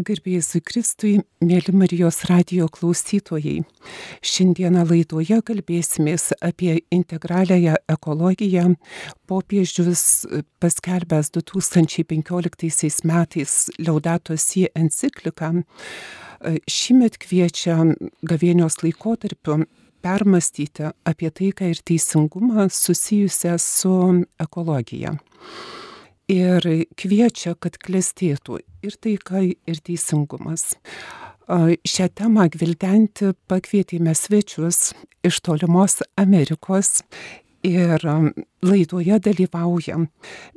Garbėjai Kristui, mėly Marijos radio klausytojai. Šiandieną laidoje kalbėsimės apie integraliąją ekologiją. Popiežius paskelbęs 2015 metais Liaudatos į encikliką šimet kviečia gavėnios laikotarpiu permastyti apie taiką ir teisingumą susijusią su ekologija ir kviečia, kad klestėtų ir taika, ir teisingumas. Šią temą gvildenti pakvietėme svečius iš tolimos Amerikos ir laidoje dalyvauja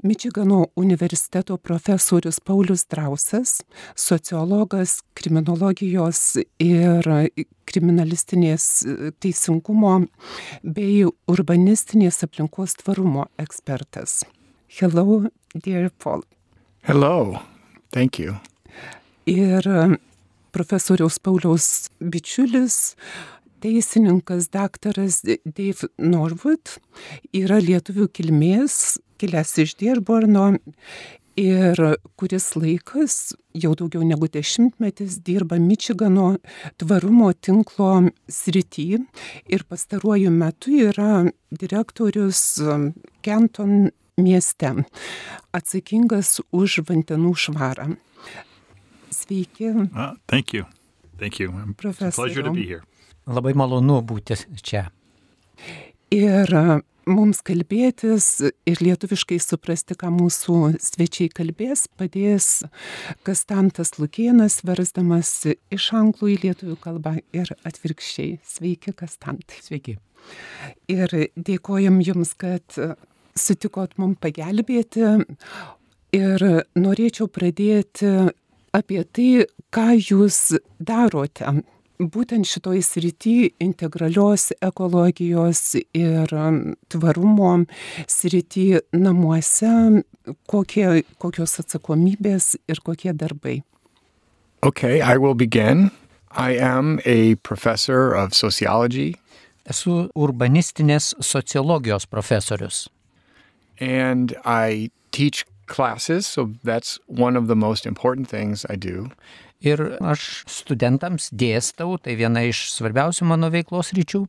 Mičigano universiteto profesorius Paulius Drausas, sociologas, kriminologijos ir kriminalistinės teisingumo bei urbanistinės aplinkos tvarumo ekspertas. Hello, dear Paul. Hello, thank you. Ir um, profesoriaus Pauliaus bičiulis, teisininkas daktaras Dave Norwood yra lietuvių kilmės, kilęs iš Dierborno ir kuris laikas, jau daugiau negu dešimtmetis, dirba Mičigano tvarumo tinklo srity ir pastaruoju metu yra direktorius Kenton um, mieste, atsakingas už vandenų švarą. Sveiki. Uh, thank you. Thank you. Pleasure to be here. Labai malonu būti čia. Ir mums kalbėtis ir lietuviškai suprasti, ką mūsų svečiai kalbės, padės Kastantas Lukienas, versdamas iš anglų į lietuvių kalbą ir atvirkščiai. Sveiki, Kastantai. Sveiki. Ir dėkojam Jums, kad sutikot mums pagelbėti ir norėčiau pradėti apie tai, ką jūs darote. Būtent šitoj srity integralios ekologijos ir tvarumo srity namuose, kokie, kokios atsakomybės ir kokie darbai. Okay, I will begin. I am a professor of sociology. Esu urbanistinės sociologijos profesorius and I teach classes, so that's one of the most important things I do. Ir aš studentams dėstau, tai viena iš svarbiausių mano veiklos ryčių.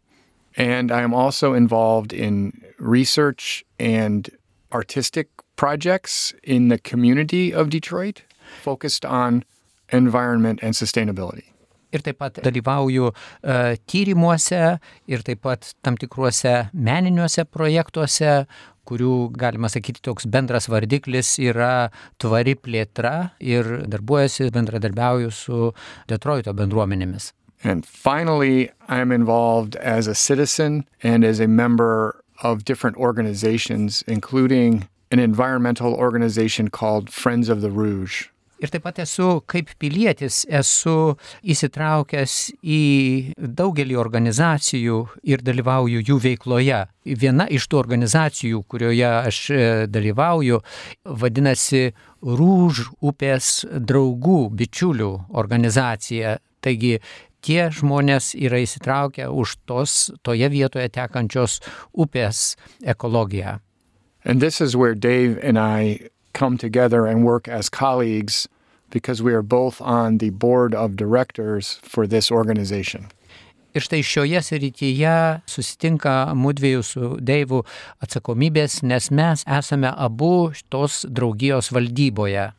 And I am also involved in research and artistic projects in the community of Detroit focused on environment and sustainability. Ir taip pat dalyvauju uh, tyrimuose ir taip pat tam tikruose meniniuose projektuose, kurių, galima sakyti, toks bendras vardiklis yra tvari plėtra ir darbuojasi, bendradarbiauju su Detroito bendruomenėmis. And finally, I'm involved as a citizen and as a member of different organizations, including an environmental organization called Friends of the Rouge. Ir taip pat esu kaip pilietis, esu įsitraukęs į daugelį organizacijų ir dalyvauju jų veikloje. Viena iš tų organizacijų, kurioje aš e, dalyvauju, vadinasi Rūž upės draugų, bičiulių organizacija. Taigi tie žmonės yra įsitraukę už tos toje vietoje tekančios upės ekologiją. And this is where Dave and I come together and work as colleagues because we are both on the board of directors for this organization. Ir štai šioje srityje susitinka mūdviejų su Deivu atsakomybės, nes mes esame abu tos draugijos valdyboje.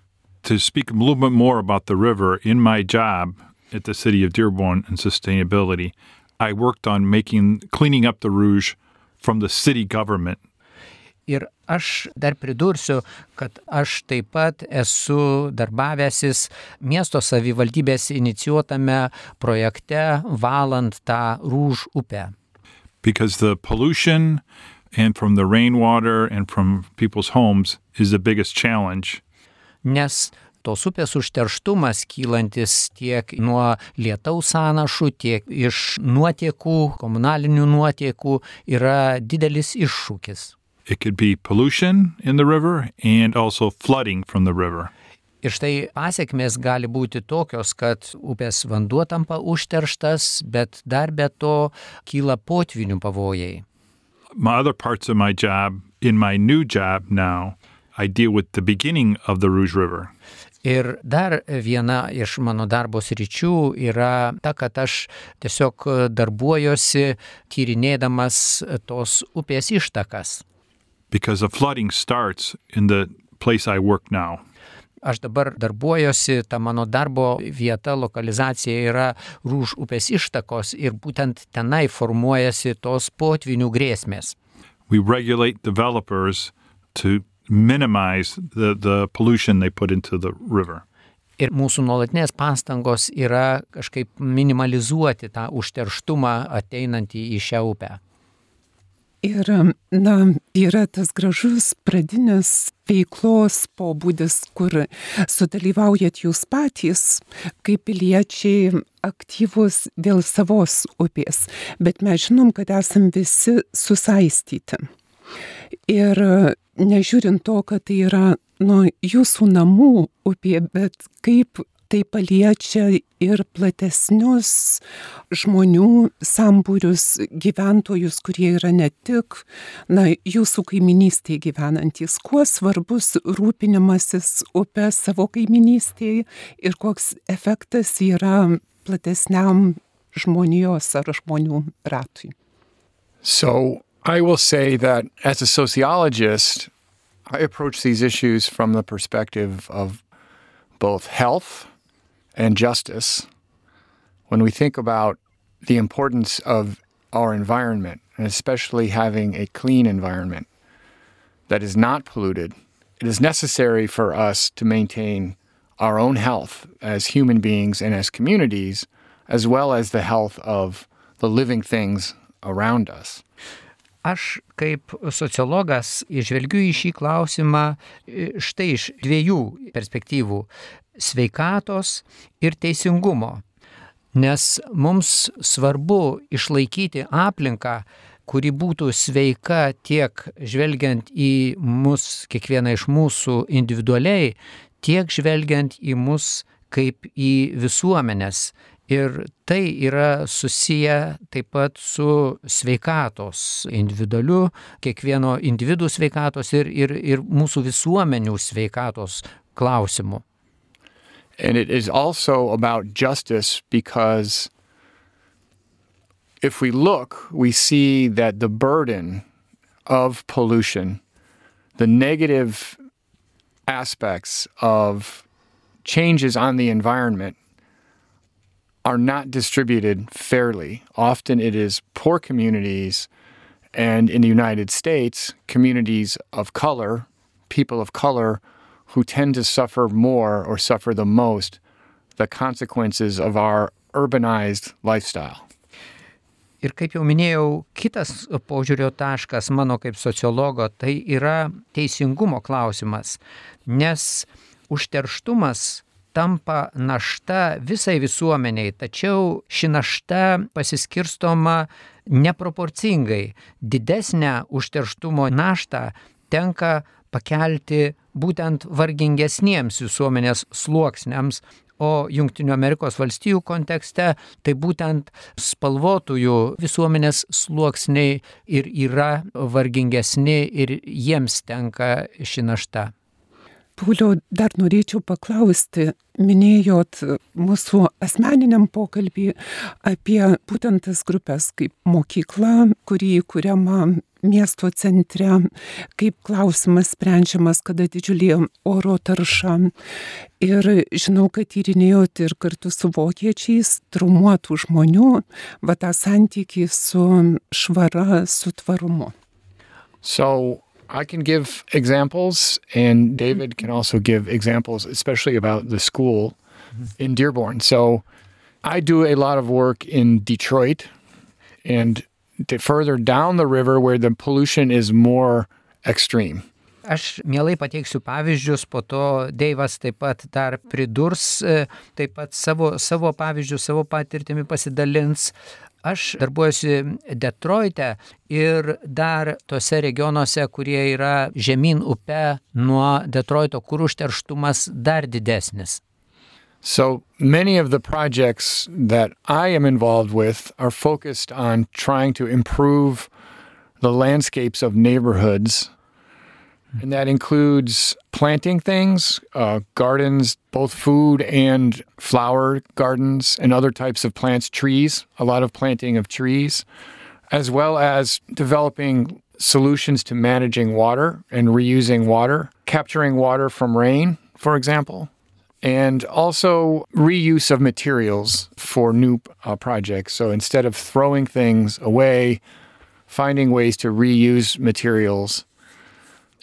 To speak a little bit more about the river, in my job at the city of Dearborn and sustainability, I worked on making cleaning up the Rouge from the city government Ir aš dar pridursiu, kad aš taip pat esu darbavęsis miesto savivaldybės inicijuotame projekte valant tą rūž upę. Because the pollution and from the rainwater and from people's homes is the biggest challenge. Nes tos upės užterštumas kylantis tiek nuo lietaus sąnašų, tiek iš nuotiekų, komunalinių nuotiekų yra didelis iššūkis. It could be pollution in the river and also flooding from the river. Ir štai pasiekmes gali būti tokios, kad upės vanduo tampa užterštas, bet dar be to kyla potvinių pavojai. My other parts of my job, in my new job now, I deal with the beginning of the Rouge River. Ir dar viena iš mano darbo sričių yra ta, kad aš tiesiog darbuojuosi tyrinėdamas tos upės ištakas. Because the flooding starts in the place I work now. Aš dabar darbuojuosi, ta mano darbo vieta, lokalizacija yra Rūž upės ištakos ir būtent tenai formuojasi tos potvinių grėsmės. We regulate developers to minimize the, the pollution they put into the river. Ir mūsų nuolatinės pastangos yra kažkaip minimalizuoti tą užterštumą ateinantį į šią upę. Ir, na, yra tas gražus pradinis veiklos pobūdis, kur sudalyvaujat jūs patys, kaip piliečiai aktyvus dėl savos upės, bet mes žinom, kad esam visi susaistyti. Ir nežiūrint to, kad tai yra nu, jūsų namų upė, bet kaip tai paliečia ir platesnius žmonių sambūrius, gyventojus, kurie yra ne tik na, jūsų kaiminystėje gyvenantis. Kuo svarbus rūpinimasis upė savo kaiminystėje ir koks efektas yra platesniam žmonijos ar žmonių ratui. So I will say that as a sociologist, I approach these issues from the perspective of both health and justice. When we think about the importance of our environment, and especially having a clean environment that is not polluted, it is necessary for us to maintain our own health as human beings and as communities, as well as the health of the living things around us. Aš kaip sociologas išvelgiu į šį klausimą štai iš dviejų perspektyvų - sveikatos ir teisingumo. Nes mums svarbu išlaikyti aplinką, kuri būtų sveika tiek žvelgiant į mus, kiekvieną iš mūsų individualiai, tiek žvelgiant į mus kaip į visuomenės Ir tai yra susiję taip pat su sveikatos, individualiu, kiekvieno individų sveikatos ir, ir, ir mūsų visuomenių sveikatos klausimu. And it is also about justice because if we look, we see that the burden of pollution, the negative aspects of changes on the environment are not distributed fairly. Often it is poor communities, and in the United States, communities of color, people of color, who tend to suffer more or suffer the most the consequences of our urbanized lifestyle. Ir kaip jau minėjau, kitas požiūrio taškas mano kaip sociologo tai yra teisingumo klausimas, nes užterštumas tampa našta visai visuomeniai, tačiau ši našta pasiskirstoma neproporcingai. Didesnę užterštumo naštą tenka pakelti būtent vargingesniems visuomenės sluoksniams, o Junktinių Amerikos valstijų kontekste tai būtent spalvotųjų visuomenės sluoksniai ir yra vargingesni ir jiems tenka ši našta. Pauliau, dar norėčiau paklausti, minėjot mūsų asmeniniam pokalbį apie būtent tas grupės kaip mokykla, kurį įkūriama miesto centre, kaip klausimas sprendžiamas, kada didžiulė oro tarša. Ir žinau, kad ir kartu su vokiečiais žmonių, va tą santykį su švara, su tvarumu. So I can give examples, and David can also give examples, especially about the school in Dearborn. So I do a lot of work in Detroit and further down the river where the pollution is more extreme. Aš mielai pateiksiu pavyzdžius, po to Deivas taip pat dar pridurs, taip pat savo, savo pavyzdžių, savo patirtimi pasidalins. Aš darbuojuosi Detroite ir dar tose regionuose, kurie yra žemyn upe nuo Detroito, kur užterštumas dar didesnis. So many of the projects that I am involved with are focused on trying to improve the landscapes of neighborhoods. And that includes planting things, uh, gardens, both food and flower gardens, and other types of plants, trees, a lot of planting of trees, as well as developing solutions to managing water and reusing water, capturing water from rain, for example, and also reuse of materials for new uh, projects. So instead of throwing things away, finding ways to reuse materials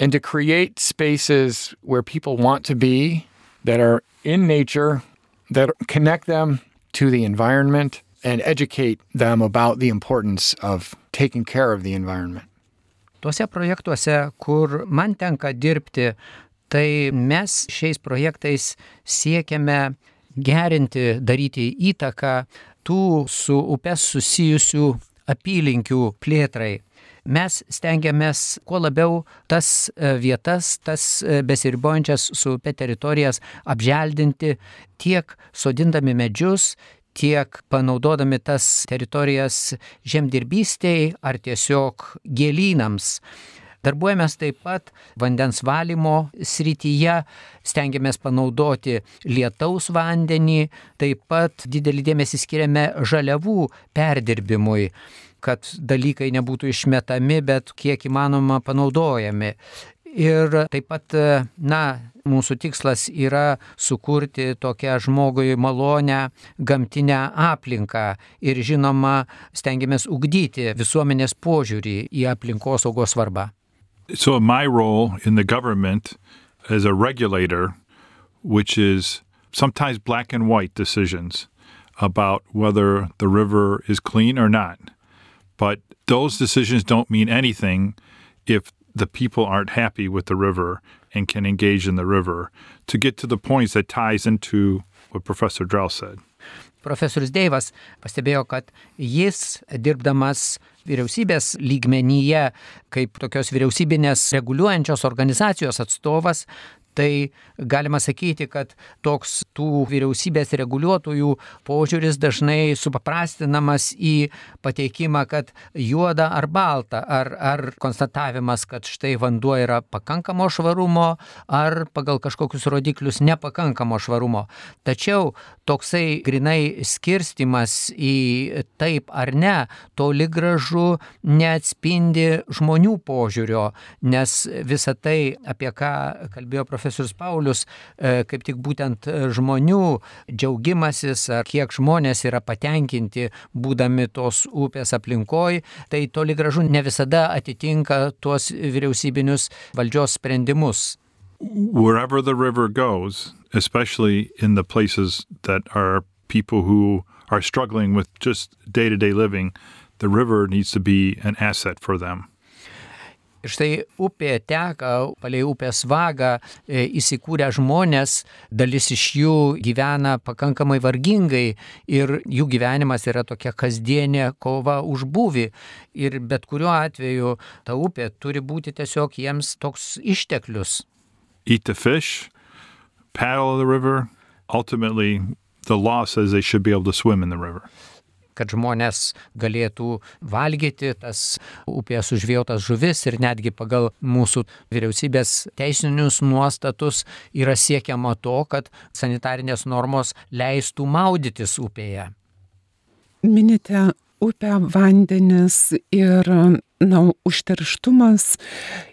and to create spaces where people want to be that are in nature, that connect them to the environment and educate them about the importance of taking care of the environment. Tuose projektuose, kur man tenka dirbti, tai mes šiais projektais siekiame gerinti, daryti įtaką tų su upes susijusių apylinkių plėtrai. Mes stengiamės kuo labiau tas e, vietas, tas e, besiribojančias su upė teritorijas apželdinti tiek sodindami medžius, tiek panaudodami tas teritorijas žemdirbystėjai ar tiesiog gėlynams. Darbuojamės taip pat vandens valymo srityje, stengiamės panaudoti lietaus vandenį, taip pat didelį dėmesį skiriame žaliavų perdirbimui kad dalykai nebūtų išmetami, bet kiek įmanoma panaudojami. Ir taip pat, na, mūsų tikslas yra sukurti tokią žmogui malonę gamtinę aplinką ir žinoma, stengiamės ugdyti visuomenės požiūrį į aplinkosaugos svarbą. So, my role in the government as a regulator, which is sometimes black and white decisions about whether the river is clean or not. But those decisions don't mean anything if the people aren't happy with the river and can engage in the river to get to the points that ties into what Professor Drell said. Profesorius Deivas pastebėjo, kad jis dirbdamas vyriausybės lygmenyje kaip tokios vyriausybinės reguliuojančios organizacijos atstovas Tai galima sakyti, kad toks tų vyriausybės reguliuotojų požiūris dažnai supaprastinamas į pateikimą, kad juoda ar balta, ar, ar konstatavimas, kad štai vanduo yra pakankamo švarumo, ar pagal kažkokius rodiklius nepakankamo švarumo. Tačiau toksai grinai skirstimas į taip ar ne, toli gražu neatspindi žmonių požiūrio, nes visa tai, apie ką kalbėjo profesorius, profesorius Paulius, e, kaip tik būtent e, žmonių džiaugimasis, ar kiek žmonės yra patenkinti būdami tos upės aplinkoj, tai toli gražu ne visada atitinka tuos vyriausybinius valdžios sprendimus. Wherever the river goes, especially in the places that are people who are struggling with just day to day living, the river needs to be an asset for them. Ir štai upė teka, palei upės vagą e, įsikūrę žmonės, dalis iš jų gyvena pakankamai vargingai ir jų gyvenimas yra tokia kasdienė kova už būvį. Ir bet kuriuo atveju ta upė turi būti tiesiog jiems toks išteklius. Eat the fish, paddle the river, ultimately the law says they should be able to swim in the river kad žmonės galėtų valgyti tas upėje sužvėjotas žuvis ir netgi pagal mūsų vyriausybės teisinius nuostatus yra siekiama to, kad sanitarinės normos leistų maudytis upėje. Minite upę, vandenis ir na, užterštumas,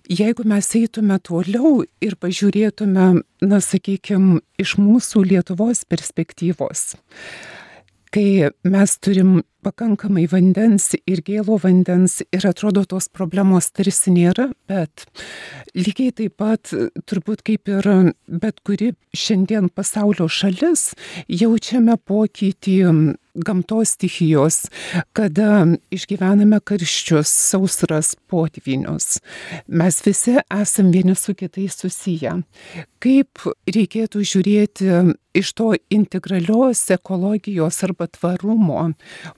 jeigu mes eitume toliau ir pažiūrėtume, na, sakykime, iš mūsų Lietuvos perspektyvos, kai mes turim pakankamai vandens ir gėlo vandens ir atrodo tos problemos tarsi nėra, bet lygiai taip pat turbūt kaip ir bet kuri šiandien pasaulio šalis jaučiame pokytį gamtos stichijos, kada išgyvename karščius, sausras, potvinius. Mes visi esam vieni su kitais susiję. Kaip reikėtų žiūrėti iš to integralios ekologijos arba tvarumo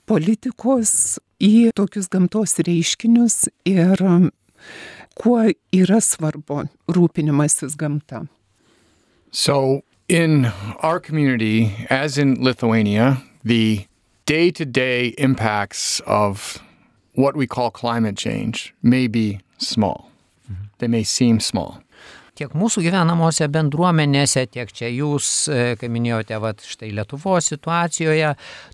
politikos į tokius gamtos reiškinius ir kuo yra svarbu rūpinimasis gamta. So, in our community, as in Lithuania, the day to day impacts of what we call climate change may be small. Mm-hmm. They may seem small. tiek mūsų gyvenamose bendruomenėse, tiek čia jūs, e, kaip minėjote, va, štai Lietuvos situacijoje,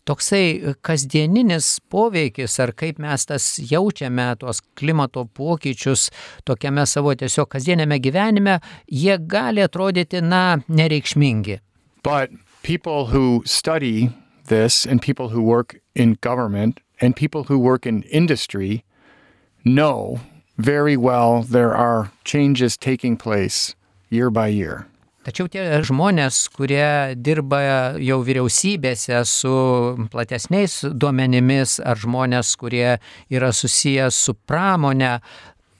toksai kasdieninis poveikis, ar kaip mes tas jaučiame, tuos klimato pokyčius tokiame savo tiesiog kasdienėme gyvenime, jie gali atrodyti, na, nereikšmingi. But people who study this and people who work in government and people who work in industry know very well there are changes taking place year by year. Tačiau tie žmonės, kurie dirba jau vyriausybėse su platesniais duomenimis ar žmonės, kurie yra susijęs su pramonė,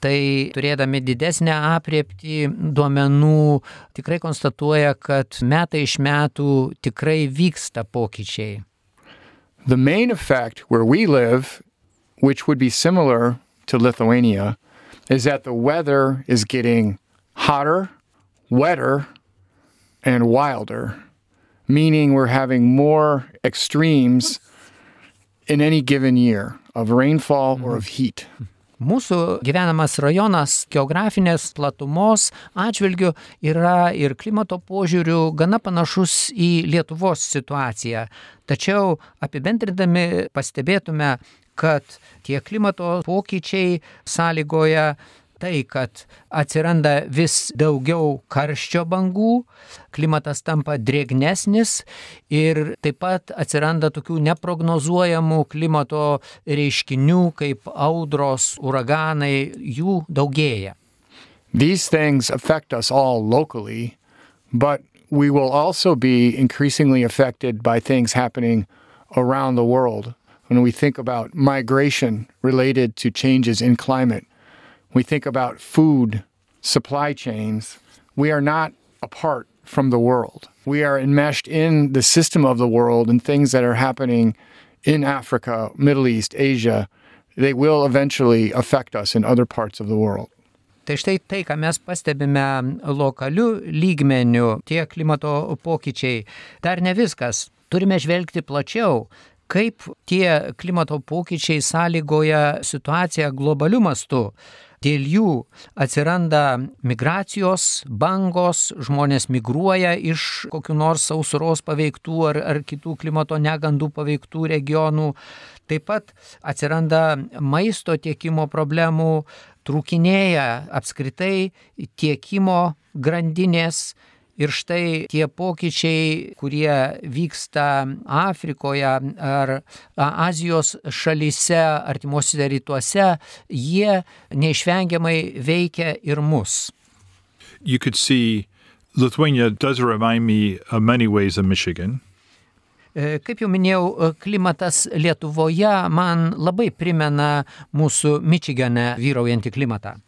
tai turėdami didesnę apriepti duomenų tikrai konstatuoja, kad metai iš metų tikrai vyksta pokyčiai. The main effect where we live, which would be similar to Lithuania, is that the weather is getting hotter, wetter, and wilder, meaning we're having more extremes in any given year of rainfall or of heat. Mūsų gyvenamas rajonas geografinės platumos atžvilgių yra ir klimato požiūrių gana panašus į Lietuvos situaciją. Tačiau apibendrindami pastebėtume, kad tie klimato pokyčiai sąlygoja tai, kad atsiranda vis daugiau karščio bangų, klimatas tampa drėgnesnis ir taip pat atsiranda tokių neprognozuojamų klimato reiškinių kaip audros, uraganai, jų daugėja. These things affect us all locally, but we will also be increasingly affected by things happening around the world. When we think about migration related to changes in climate, we think about food supply chains, we are not apart from the world. We are enmeshed in the system of the world and things that are happening in Africa, Middle East, Asia. They will eventually affect us in other parts of the world. Tai štai tai, ką mes pastebime lokaliu lygmeniu, tie klimato pokyčiai, dar ne viskas. Turime žvelgti plačiau, kaip tie klimato pokyčiai sąlygoja situaciją globaliu mastu. Dėl jų atsiranda migracijos bangos, žmonės migruoja iš kokiu nors sausros paveiktų ar, ar kitų klimato negandų paveiktų regionų. Taip pat atsiranda maisto tiekimo problemų, trūkinėja apskritai tiekimo grandinės. Ir štai tie pokyčiai, kurie vyksta Afrikoje ar Azijos šalyse, artimuosiuose rytuose, jie neišvengiamai veikia ir mus. You could see Lithuania does remind me in many ways of Michigan. E, Kaip jau minėjau, klimatas Lietuvoje man labai primena mūsų Mičigane vyraujantį klimatą.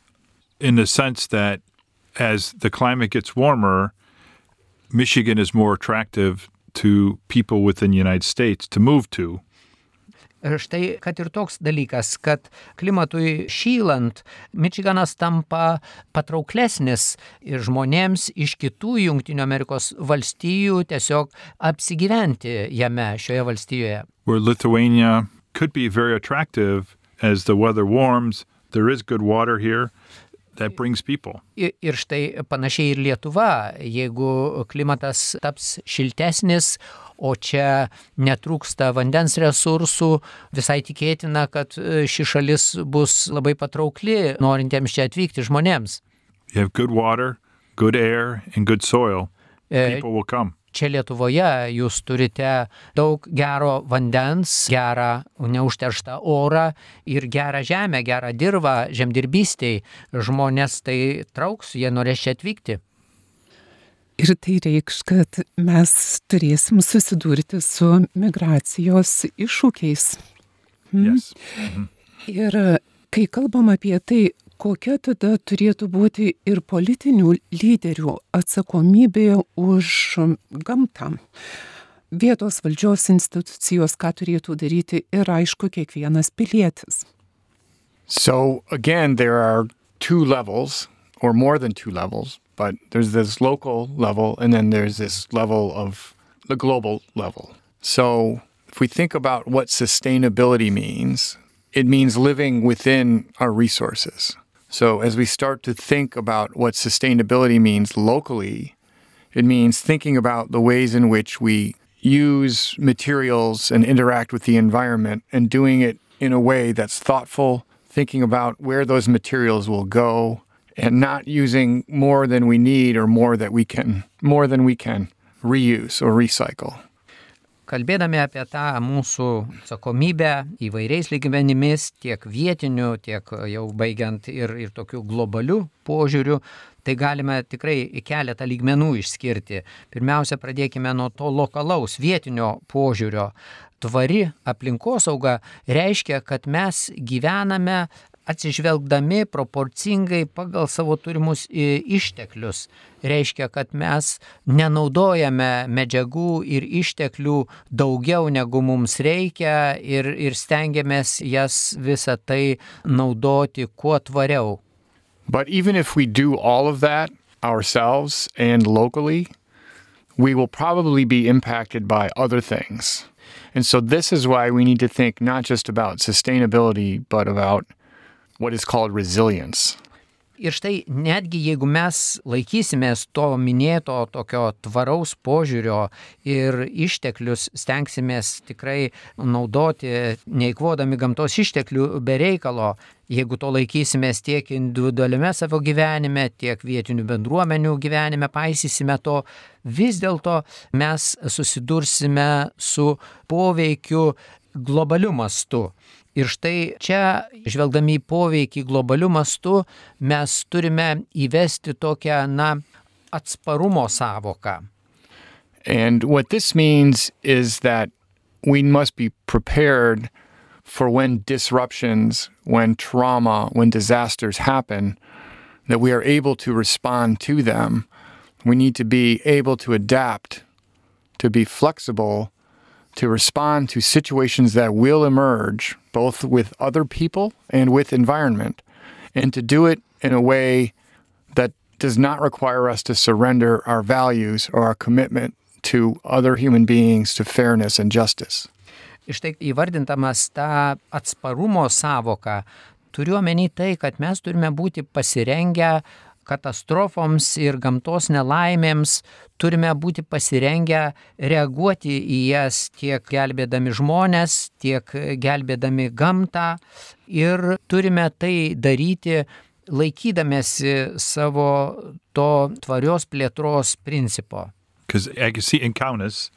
in the sense that as the climate gets warmer, Michigan is more attractive to people within the United States to move to. Štai, kad ir toks dalykas, kad klimatui šylant, Mičiganas tampa patrauklesnis ir žmonėms iš kitų Junktinių Amerikos valstijų tiesiog apsigyventi jame, šioje valstijoje. Where Lithuania could be very attractive as the weather warms, there is good water here. Ir štai panašiai ir Lietuva, jeigu klimatas taps šiltesnis, o čia netrūksta vandens resursų, visai tikėtina, kad e, ši šalis bus labai patraukli norintiems čia atvykti žmonėms. You have good water, good air, and good soil. E, People will come. Čia Lietuvoje jūs turite daug gero vandens, gerą neužterštą orą ir gerą žemę, gerą dirbą žemdirbystėj. Žmonės tai trauks, jie norės čia atvykti. Ir tai reikš, kad mes turėsim susidurti su migracijos iššūkiais. Yes. Ir kai kalbam apie tai, kokia tada turėtų būti ir politinių lyderių atsakomybė už gamtą. Vietos valdžios institucijos, ką turėtų daryti ir aišku kiekvienas pilietis. So, again, there are two levels, or more than two levels, but there's this local level, and then there's this level of the global level. So, if we think about what sustainability means, it means living within our resources. So, as we start to think about what sustainability means locally, it means thinking about the ways in which we use materials and interact with the environment and doing it in a way that's thoughtful, thinking about where those materials will go and not using more than we need or more that we can more than we can reuse or recycle. Kalbėdami apie tą mūsų atsakomybę įvairiais lygmenimis, tiek vietiniu, tiek jau baigiant ir, ir tokiu globaliu požiūriu, tai galime tikrai keletą lygmenų išskirti. Pirmiausia, pradėkime nuo to lokalaus vietinio požiūrio. Tvari aplinkosauga reiškia, kad mes gyvename atsižvelgdami proporcingai pagal savo turimus išteklius. Reiškia, kad mes nenaudojame medžiagų ir išteklių daugiau negu mums reikia ir, ir stengiamės jas visą tai naudoti kuo tvariau. But even if we do all of that ourselves and locally, we will probably be impacted by other things. And so, this is why we need to think not just about sustainability, but about what is called resilience. Ir štai netgi jeigu mes laikysimės to minėto tokio tvaraus požiūrio ir išteklius stengsimės tikrai naudoti, neįkvodami gamtos išteklių be reikalo, jeigu to laikysimės tiek individualiame savo gyvenime, tiek vietinių bendruomenių gyvenime, paisysime to, vis dėlto mes susidursime su poveikiu globaliu mastu. Ir štai čia, žvelgdami į poveikį globaliu mastu, mes turime įvesti tokią, na, atsparumo savoką. And what this means is that we must be prepared for when disruptions, when trauma, when disasters happen, that we are able to respond to them. We need to be able to adapt, to be flexible, to respond to situations that will emerge, both with other people and with environment, and to do it in a way that does not require us to surrender our values or our commitment to other human beings, to fairness and justice. Iš tai įvardintamas tą atsparumo savoką, turiu omeny tai, kad mes turime būti pasirengę katastrofoms ir gamtos nelaimėms turime būti pasirengę reaguoti į jas tiek gelbėdami žmonės, tiek gelbėdami gamtą ir turime tai daryti laikydamėsi savo to tvarios plėtros principo. Because I can see Kaunas,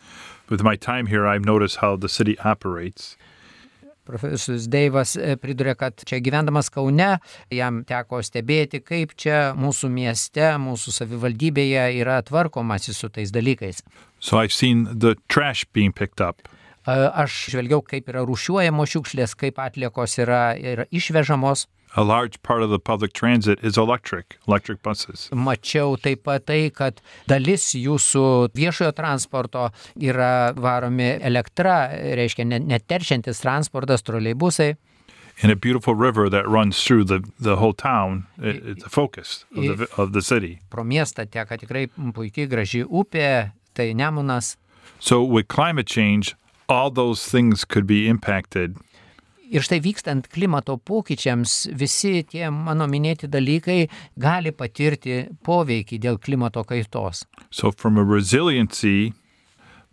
with my time here, I've noticed how the city operates. Profesorius Deivas e, priduria, kad čia gyvendamas Kaune, jam teko stebėti, kaip čia mūsų mieste, mūsų savivaldybėje yra tvarkomasi su tais dalykais. So I've seen the trash being picked up. E, aš žvelgiau, kaip yra rušiuojamos šiukšlės, kaip atliekos yra, yra išvežamos. A large part of the public transit is electric, electric buses. Mačiau taip pat tai, kad dalis jūsų viešojo transporto yra varomi elektra, reiškia neteršiantis transportas, troleibusai. In a beautiful river that runs through the, the whole town, it, it's the focus of the, of the city. Pro miestą teka tikrai puikiai graži upė, tai Nemunas. So with climate change, all those things could be impacted Ir štai vykstant klimato pokyčiams, visi tie mano minėti dalykai gali patirti poveikį dėl klimato kaitos. So from a resiliency,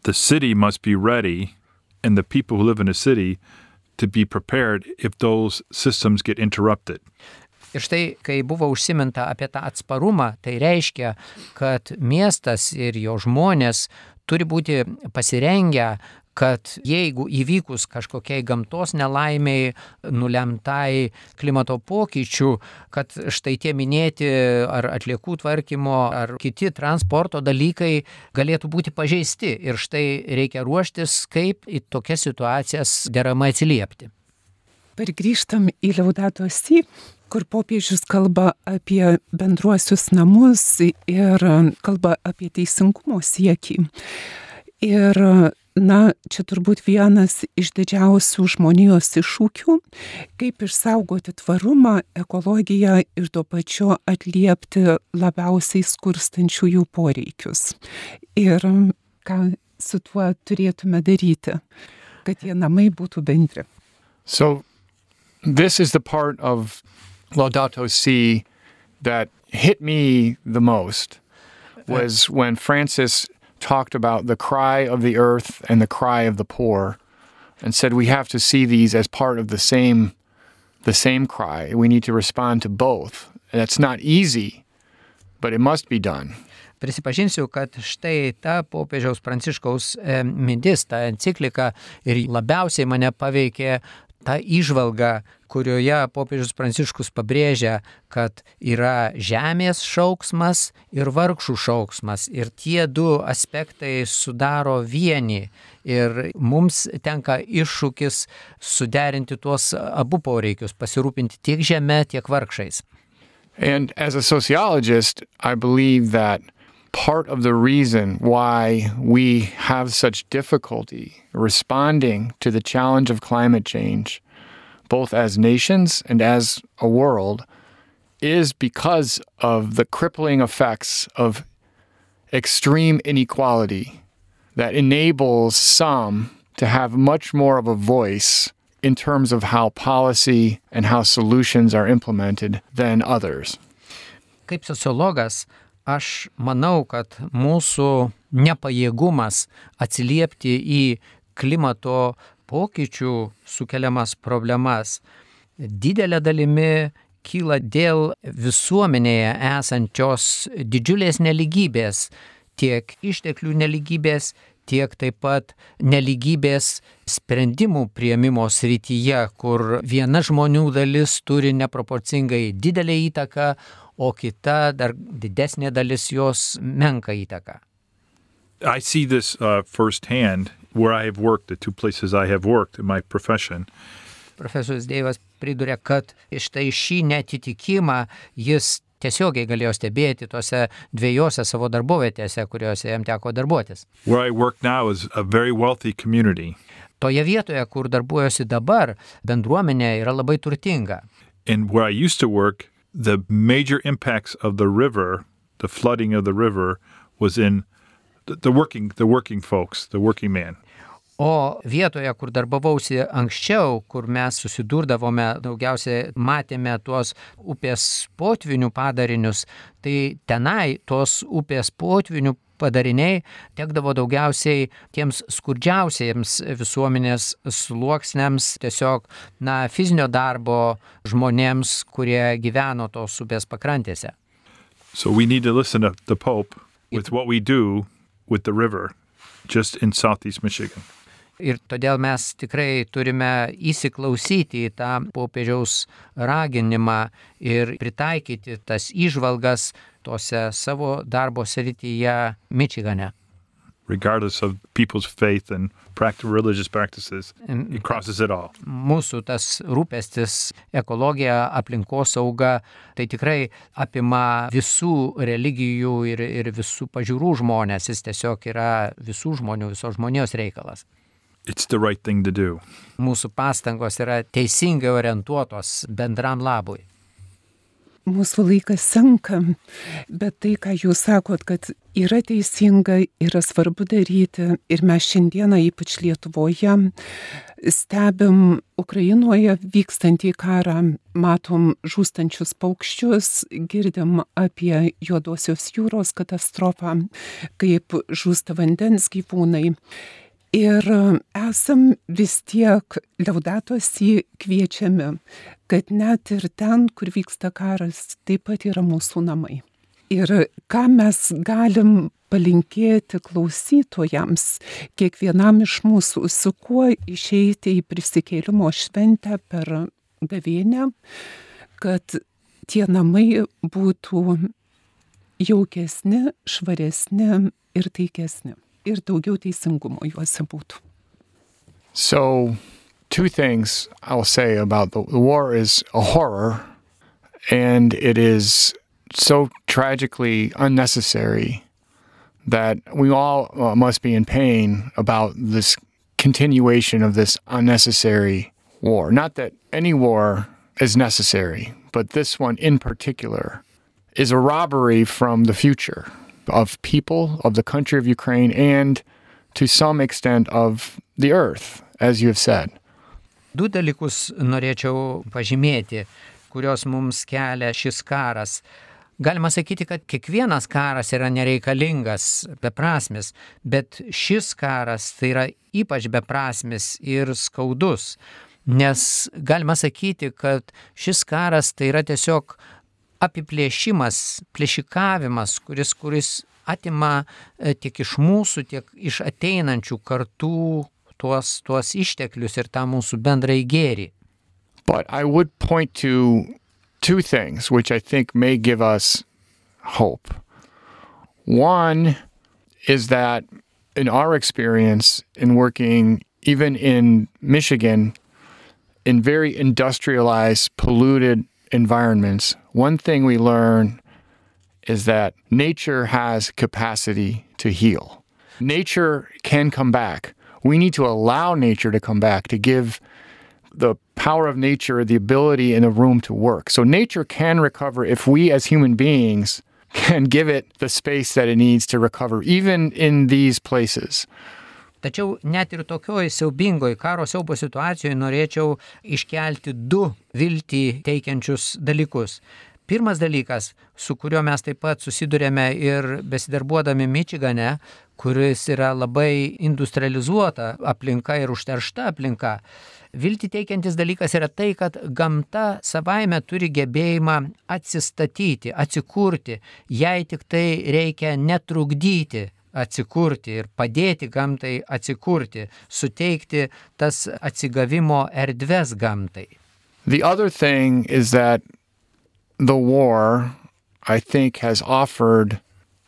the city must be ready and the people who live in a city to be prepared if those systems get interrupted. Ir štai, kai buvo užsiminta apie tą atsparumą, tai reiškia, kad miestas ir jo žmonės turi būti pasirengę kad jeigu įvykus kažkokiai gamtos nelaimiai, nulemtai klimato pokyčių, kad štai tie minėti ar atliekų tvarkymo, ar kiti transporto dalykai galėtų būti pažeisti ir štai reikia ruoštis, kaip į tokias situacijas deramai atsiliepti. Per grįžtam į Liaudato Si, kur popiežius kalba apie bendruosius namus ir kalba apie teisingumo siekį. Ir na, čia turbūt vienas iš didžiausių žmonijos iššūkių, kaip išsaugoti tvarumą, ekologiją ir tuo pačiu atliepti labiausiai skurstančiųjų poreikius. Ir ką su tuo turėtume daryti, kad tie namai būtų bendri. So, this is the part of Laudato Si that hit me the most was when Francis talked about the cry of the earth and the cry of the poor and said we have to see these as part of the same the same cry. We need to respond to both. And that's not easy, but it must be done. Prisipažinsiu, kad štai ta popiežiaus pranciškaus e, mintis, ta enciklika ir labiausiai mane paveikė ta išvalga, kurioje popiežius pranciškus pabrėžia, kad yra žemės šauksmas ir vargšų šauksmas. Ir tie du aspektai sudaro vienį. Ir mums tenka iššūkis suderinti tuos abu poreikius, pasirūpinti tiek žemė, tiek vargšais. And as a sociologist, I believe that part of the reason why we have such difficulty responding to the challenge of climate change, both as nations and as a world, is because of the crippling effects of extreme inequality that enables some to have much more of a voice in terms of how policy and how solutions are implemented than others. Kaip sociologas, aš manau, kad mūsų nepajėgumas atsiliepti į klimato pokyčių sukeliamas problemas didelė dalimi kyla dėl visuomenėje esančios didžiulės neligybės, tiek išteklių neligybės, tiek taip pat neligybės sprendimų prieimimo srityje, kur viena žmonių dalis turi neproporcingai didelę įtaką, o kita dar didesnė dalis jos menka įtaką. I see this uh, firsthand where I have worked, the two places I have worked in my profession. Profesorius Deivas priduria, kad iš tai šį netitikimą jis tiesiogiai galėjo stebėti tose dviejose savo darbovietėse, kuriuose jam teko darbuotis. Where I work now is a very wealthy community. Toje vietoje, kur darbuojuosi dabar, bendruomenė yra labai turtinga. And where I used to work, the major impacts of the river, the flooding of the river, was in the, the working, the working folks, the working man. O vietoje, kur darbavausi anksčiau, kur mes susidurdavome, daugiausiai matėme tuos upės potvinių padarinius, tai tenai tos upės potvinių padariniai tekdavo daugiausiai tiems skurdžiausiems visuomenės sluoksniams, tiesiog, na, fizinio darbo žmonėms, kurie gyveno tos upės pakrantėse. So we need to listen to the Pope with what we do with the river just in southeast Michigan. Ir todėl mes tikrai turime įsiklausyti į tą popiežiaus raginimą ir pritaikyti tas išvalgas tose savo darbo srityje Mičigane. regardless of people's faith and practical religious practices. It crosses it all. Mūsų tas rūpestis ekologija, aplinkosauga, tai tikrai apima visų religijų ir, ir visų pažiūrų žmonės. Jis tiesiog yra visų žmonių, visos žmonijos reikalas. It's the right thing to do. Mūsų pastangos yra teisingai orientuotos bendram labui. mūsų laikas senka, bet tai, ką jūs sakot, kad yra teisinga, yra svarbu daryti ir mes šiandieną, ypač Lietuvoje, stebim Ukrainoje vykstantį karą, matom žūstančius paukščius, girdim apie Juodosios jūros katastrofą, kaip žūsta vandens gyvūnai. Ir esam vis tiek liaudatosi kviečiami, kad net ir ten, kur vyksta karas, taip pat yra mūsų namai. Ir ką mes galim palinkėti klausytojams, kiekvienam iš mūsų, su kuo išeiti į prisikėlimo šventę per gavėnę, kad tie namai būtų jaukesni, švaresni ir taikesni. Ir daugiau teisingumo juose būtų. So, two things I'll say about the, the war is a horror, and it is so tragically unnecessary that we all uh, must be in pain about this continuation of this unnecessary war. Not that any war is necessary, but this one in particular is a robbery from the future of people, of the country of Ukraine, and to some extent of the earth, as you have said. Du dalykus norėčiau pažymėti. kurios mums kelia šis karas. Galima sakyti, kad kiekvienas karas yra nereikalingas, beprasmis, bet šis karas tai yra ypač beprasmis ir skaudus. Nes galima sakyti, kad šis karas tai yra tiesiog apiplėšimas, plėšikavimas, kuris, kuris atima e, tiek iš mūsų, tiek iš ateinančių kartų tuos, tuos išteklius ir tą mūsų bendrai gėrį. But I would point to two things which I think may give us hope. One is that in our experience in working even in Michigan in very industrialized, polluted environments, one thing we learn is that nature has capacity to heal. Nature can come back. We need to allow nature to come back to give the power of nature the ability and the room to work. So nature can recover if we as human beings can give it the space that it needs to recover, even in these places. Tačiau net ir tokioj siaubingoj karo siaubo situacijoje norėčiau iškelti du viltį teikiančius dalykus. Pirmas dalykas, su kuriuo mes taip pat susidurėme ir besidarbuodami Mičigane, kuris yra labai industrializuota aplinka ir užteršta aplinka, Vilti teikiantis dalykas yra tai, kad gamta savaime turi gebėjimą atsistatyti, atsikurti, jai tik tai reikia netrukdyti atsikurti ir padėti gamtai atsikurti, suteikti tas atsigavimo erdves gamtai. The other thing is that the war, I think, has offered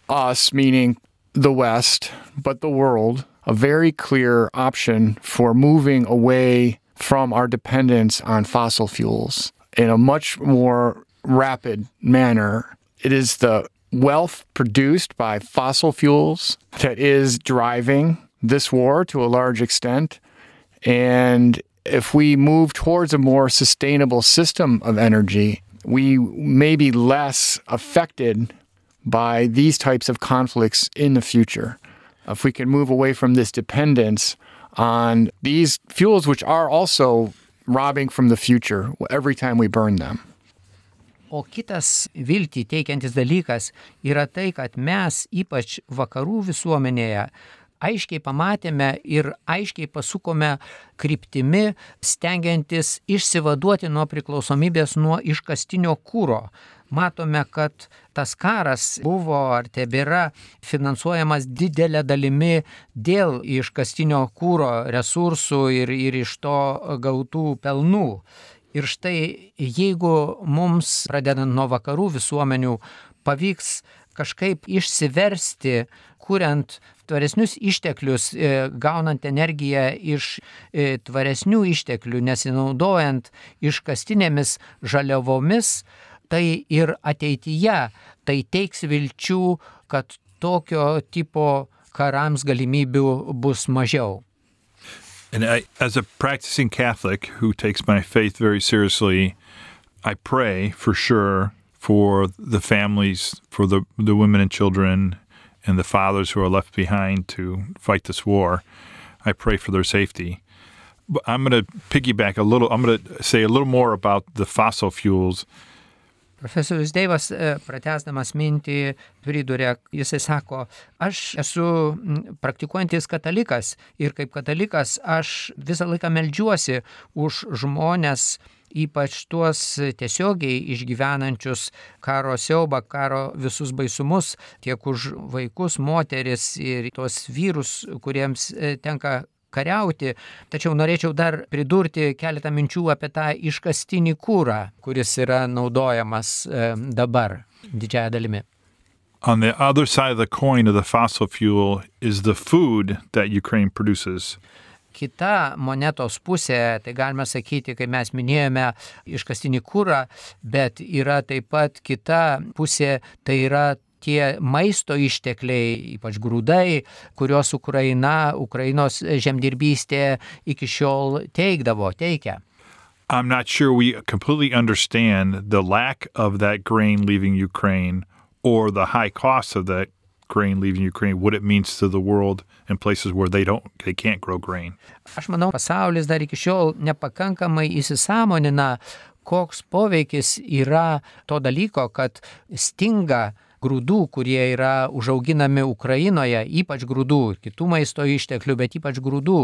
us, meaning the West, but the world, a very clear option for moving away from our dependence on fossil fuels in a much more rapid manner. It is the wealth produced by fossil fuels that is driving this war to a large extent. And if we move towards a more sustainable system of energy, we may be less affected by these types of conflicts in the future. If we can move away from this dependence on these fuels, which are also robbing from the future every time we burn them. O kitas viltį teikiantis dalykas yra tai, kad mes, ypač vakarų visuomenėje, aiškiai pamatėme ir aiškiai pasukome kryptimi, stengiantis išsivaduoti nuo priklausomybės nuo iškastinio kūro matome, kad tas karas buvo ar tebėra finansuojamas didelė dalimi dėl iškastinio kūro resursų ir, ir iš to gautų pelnų. Ir štai jeigu mums, pradedant nuo vakarų visuomenių, pavyks kažkaip išsiversti, kuriant tvaresnius išteklius, e, gaunant energiją iš e, tvaresnių išteklių, nesinaudojant iškastinėmis žaliavomis, tai ir ateityje tai teiks vilčių, kad tokio tipo karams galimybių bus mažiau. And I, as a practicing Catholic who takes my faith very seriously, I pray for sure for the families, for the, the women and children, and the fathers who are left behind to fight this war. I pray for their safety. But I'm going to piggyback a little, I'm going to say a little more about the fossil fuels Profesorius Deivas, e, pratesdamas mintį, pridurė, jisai sako, aš esu praktikuojantis katalikas ir kaip katalikas aš visą laiką melžiuosi už žmonės, ypač tuos tiesiogiai išgyvenančius karo siaubą, karo visus baisumus, tiek už vaikus, moteris ir tuos vyrus, kuriems e, tenka kariauti, tačiau norėčiau dar pridurti keletą minčių apie tą iškastinį kūrą, kuris yra naudojamas e, dabar didžiąją dalimi. On the other side of the coin of the fossil fuel is the food that Ukraine produces. Kita monetos pusė, tai galime sakyti, kai mes minėjome iškastinį kūrą, bet yra taip pat kita pusė, tai yra tie maisto ištekliai, ypač grūdai, kuriuos Ukraina, Ukrainos žemdirbystė iki šiol teikdavo, teikia. I'm not sure we completely understand the lack of that grain leaving Ukraine or the high cost of that grain leaving Ukraine, what it means to the world in places where they don't, they can't grow grain. Aš manau, pasaulis dar iki šiol nepakankamai įsisamonina, koks poveikis yra to dalyko, kad stinga grūdų, kurie yra užauginami Ukrainoje, ypač grūdų, kitų maisto išteklių, bet ypač grūdų.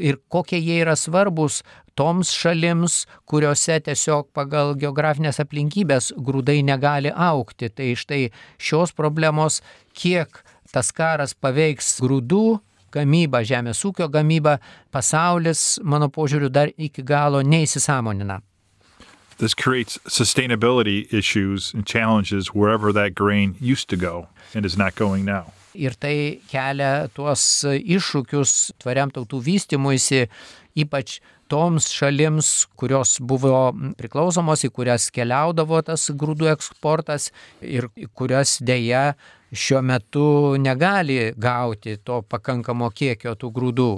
Ir kokie jie yra svarbus toms šalims, kuriuose tiesiog pagal geografinės aplinkybės grūdai negali aukti. Tai štai šios problemos, kiek tas karas paveiks grūdų gamybą, žemės ūkio gamybą, pasaulis, mano požiūriu, dar iki galo neįsisamonina. This creates sustainability issues and challenges wherever that grain used to go and is not going now. Ir tai kelia tuos iššūkius tvariam tautų vystimuisi, ypač toms šalims, kurios buvo priklausomos, į kurias keliaudavo tas grūdų eksportas ir kurias dėja šiuo metu negali gauti to pakankamo kiekio tų grūdų.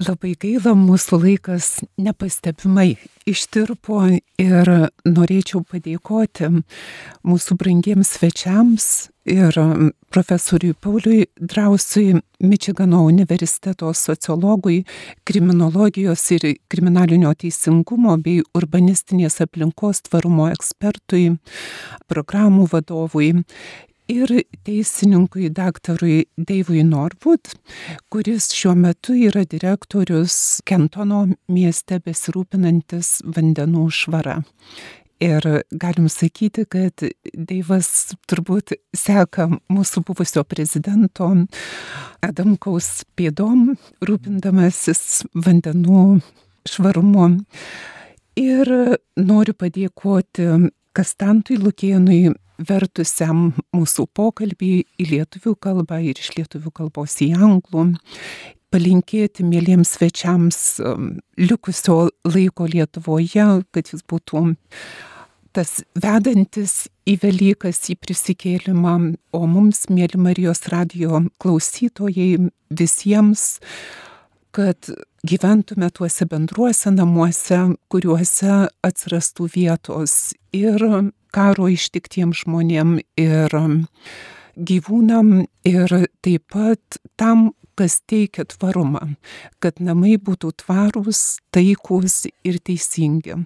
Labai gaila, mūsų laikas nepastebimai ištirpo ir norėčiau padėkoti mūsų brangiems svečiams ir profesoriui Pauliui Drausui, Mičigano universiteto sociologui, kriminologijos ir kriminalinio teisingumo bei urbanistinės aplinkos tvarumo ekspertui, programų vadovui ir teisininkui daktarui Deivui Norwood, kuris šiuo metu yra direktorius Kentono mieste besirūpinantis vandenų švara. Ir galim sakyti, kad Deivas turbūt seka mūsų buvusio prezidento Adamkaus pėdom, rūpindamasis vandenų švarumu. Ir noriu padėkoti Kastantui Lukienui vertusiam mūsų pokalbį į lietuvių kalbą ir iš lietuvių kalbos į anglų. Palinkėti mėlyms svečiams um, likusio laiko Lietuvoje, kad jis būtų tas vedantis į Velykas, į prisikėlimą, o mums, mėly Marijos radio klausytojai, visiems, kad gyventume tuose bendruose namuose, kuriuose atsirastų vietos ir karo ištiktiem žmonėm ir gyvūnam ir taip pat tam, kas teikia tvarumą, kad namai būtų tvarūs, taikus ir teisingi.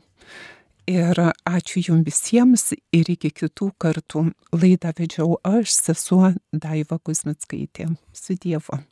Ir ačiū jums visiems ir iki kitų kartų. Laidą vedžiau aš, sesuo Daiva Kuzmitskaitė. Su Dievu.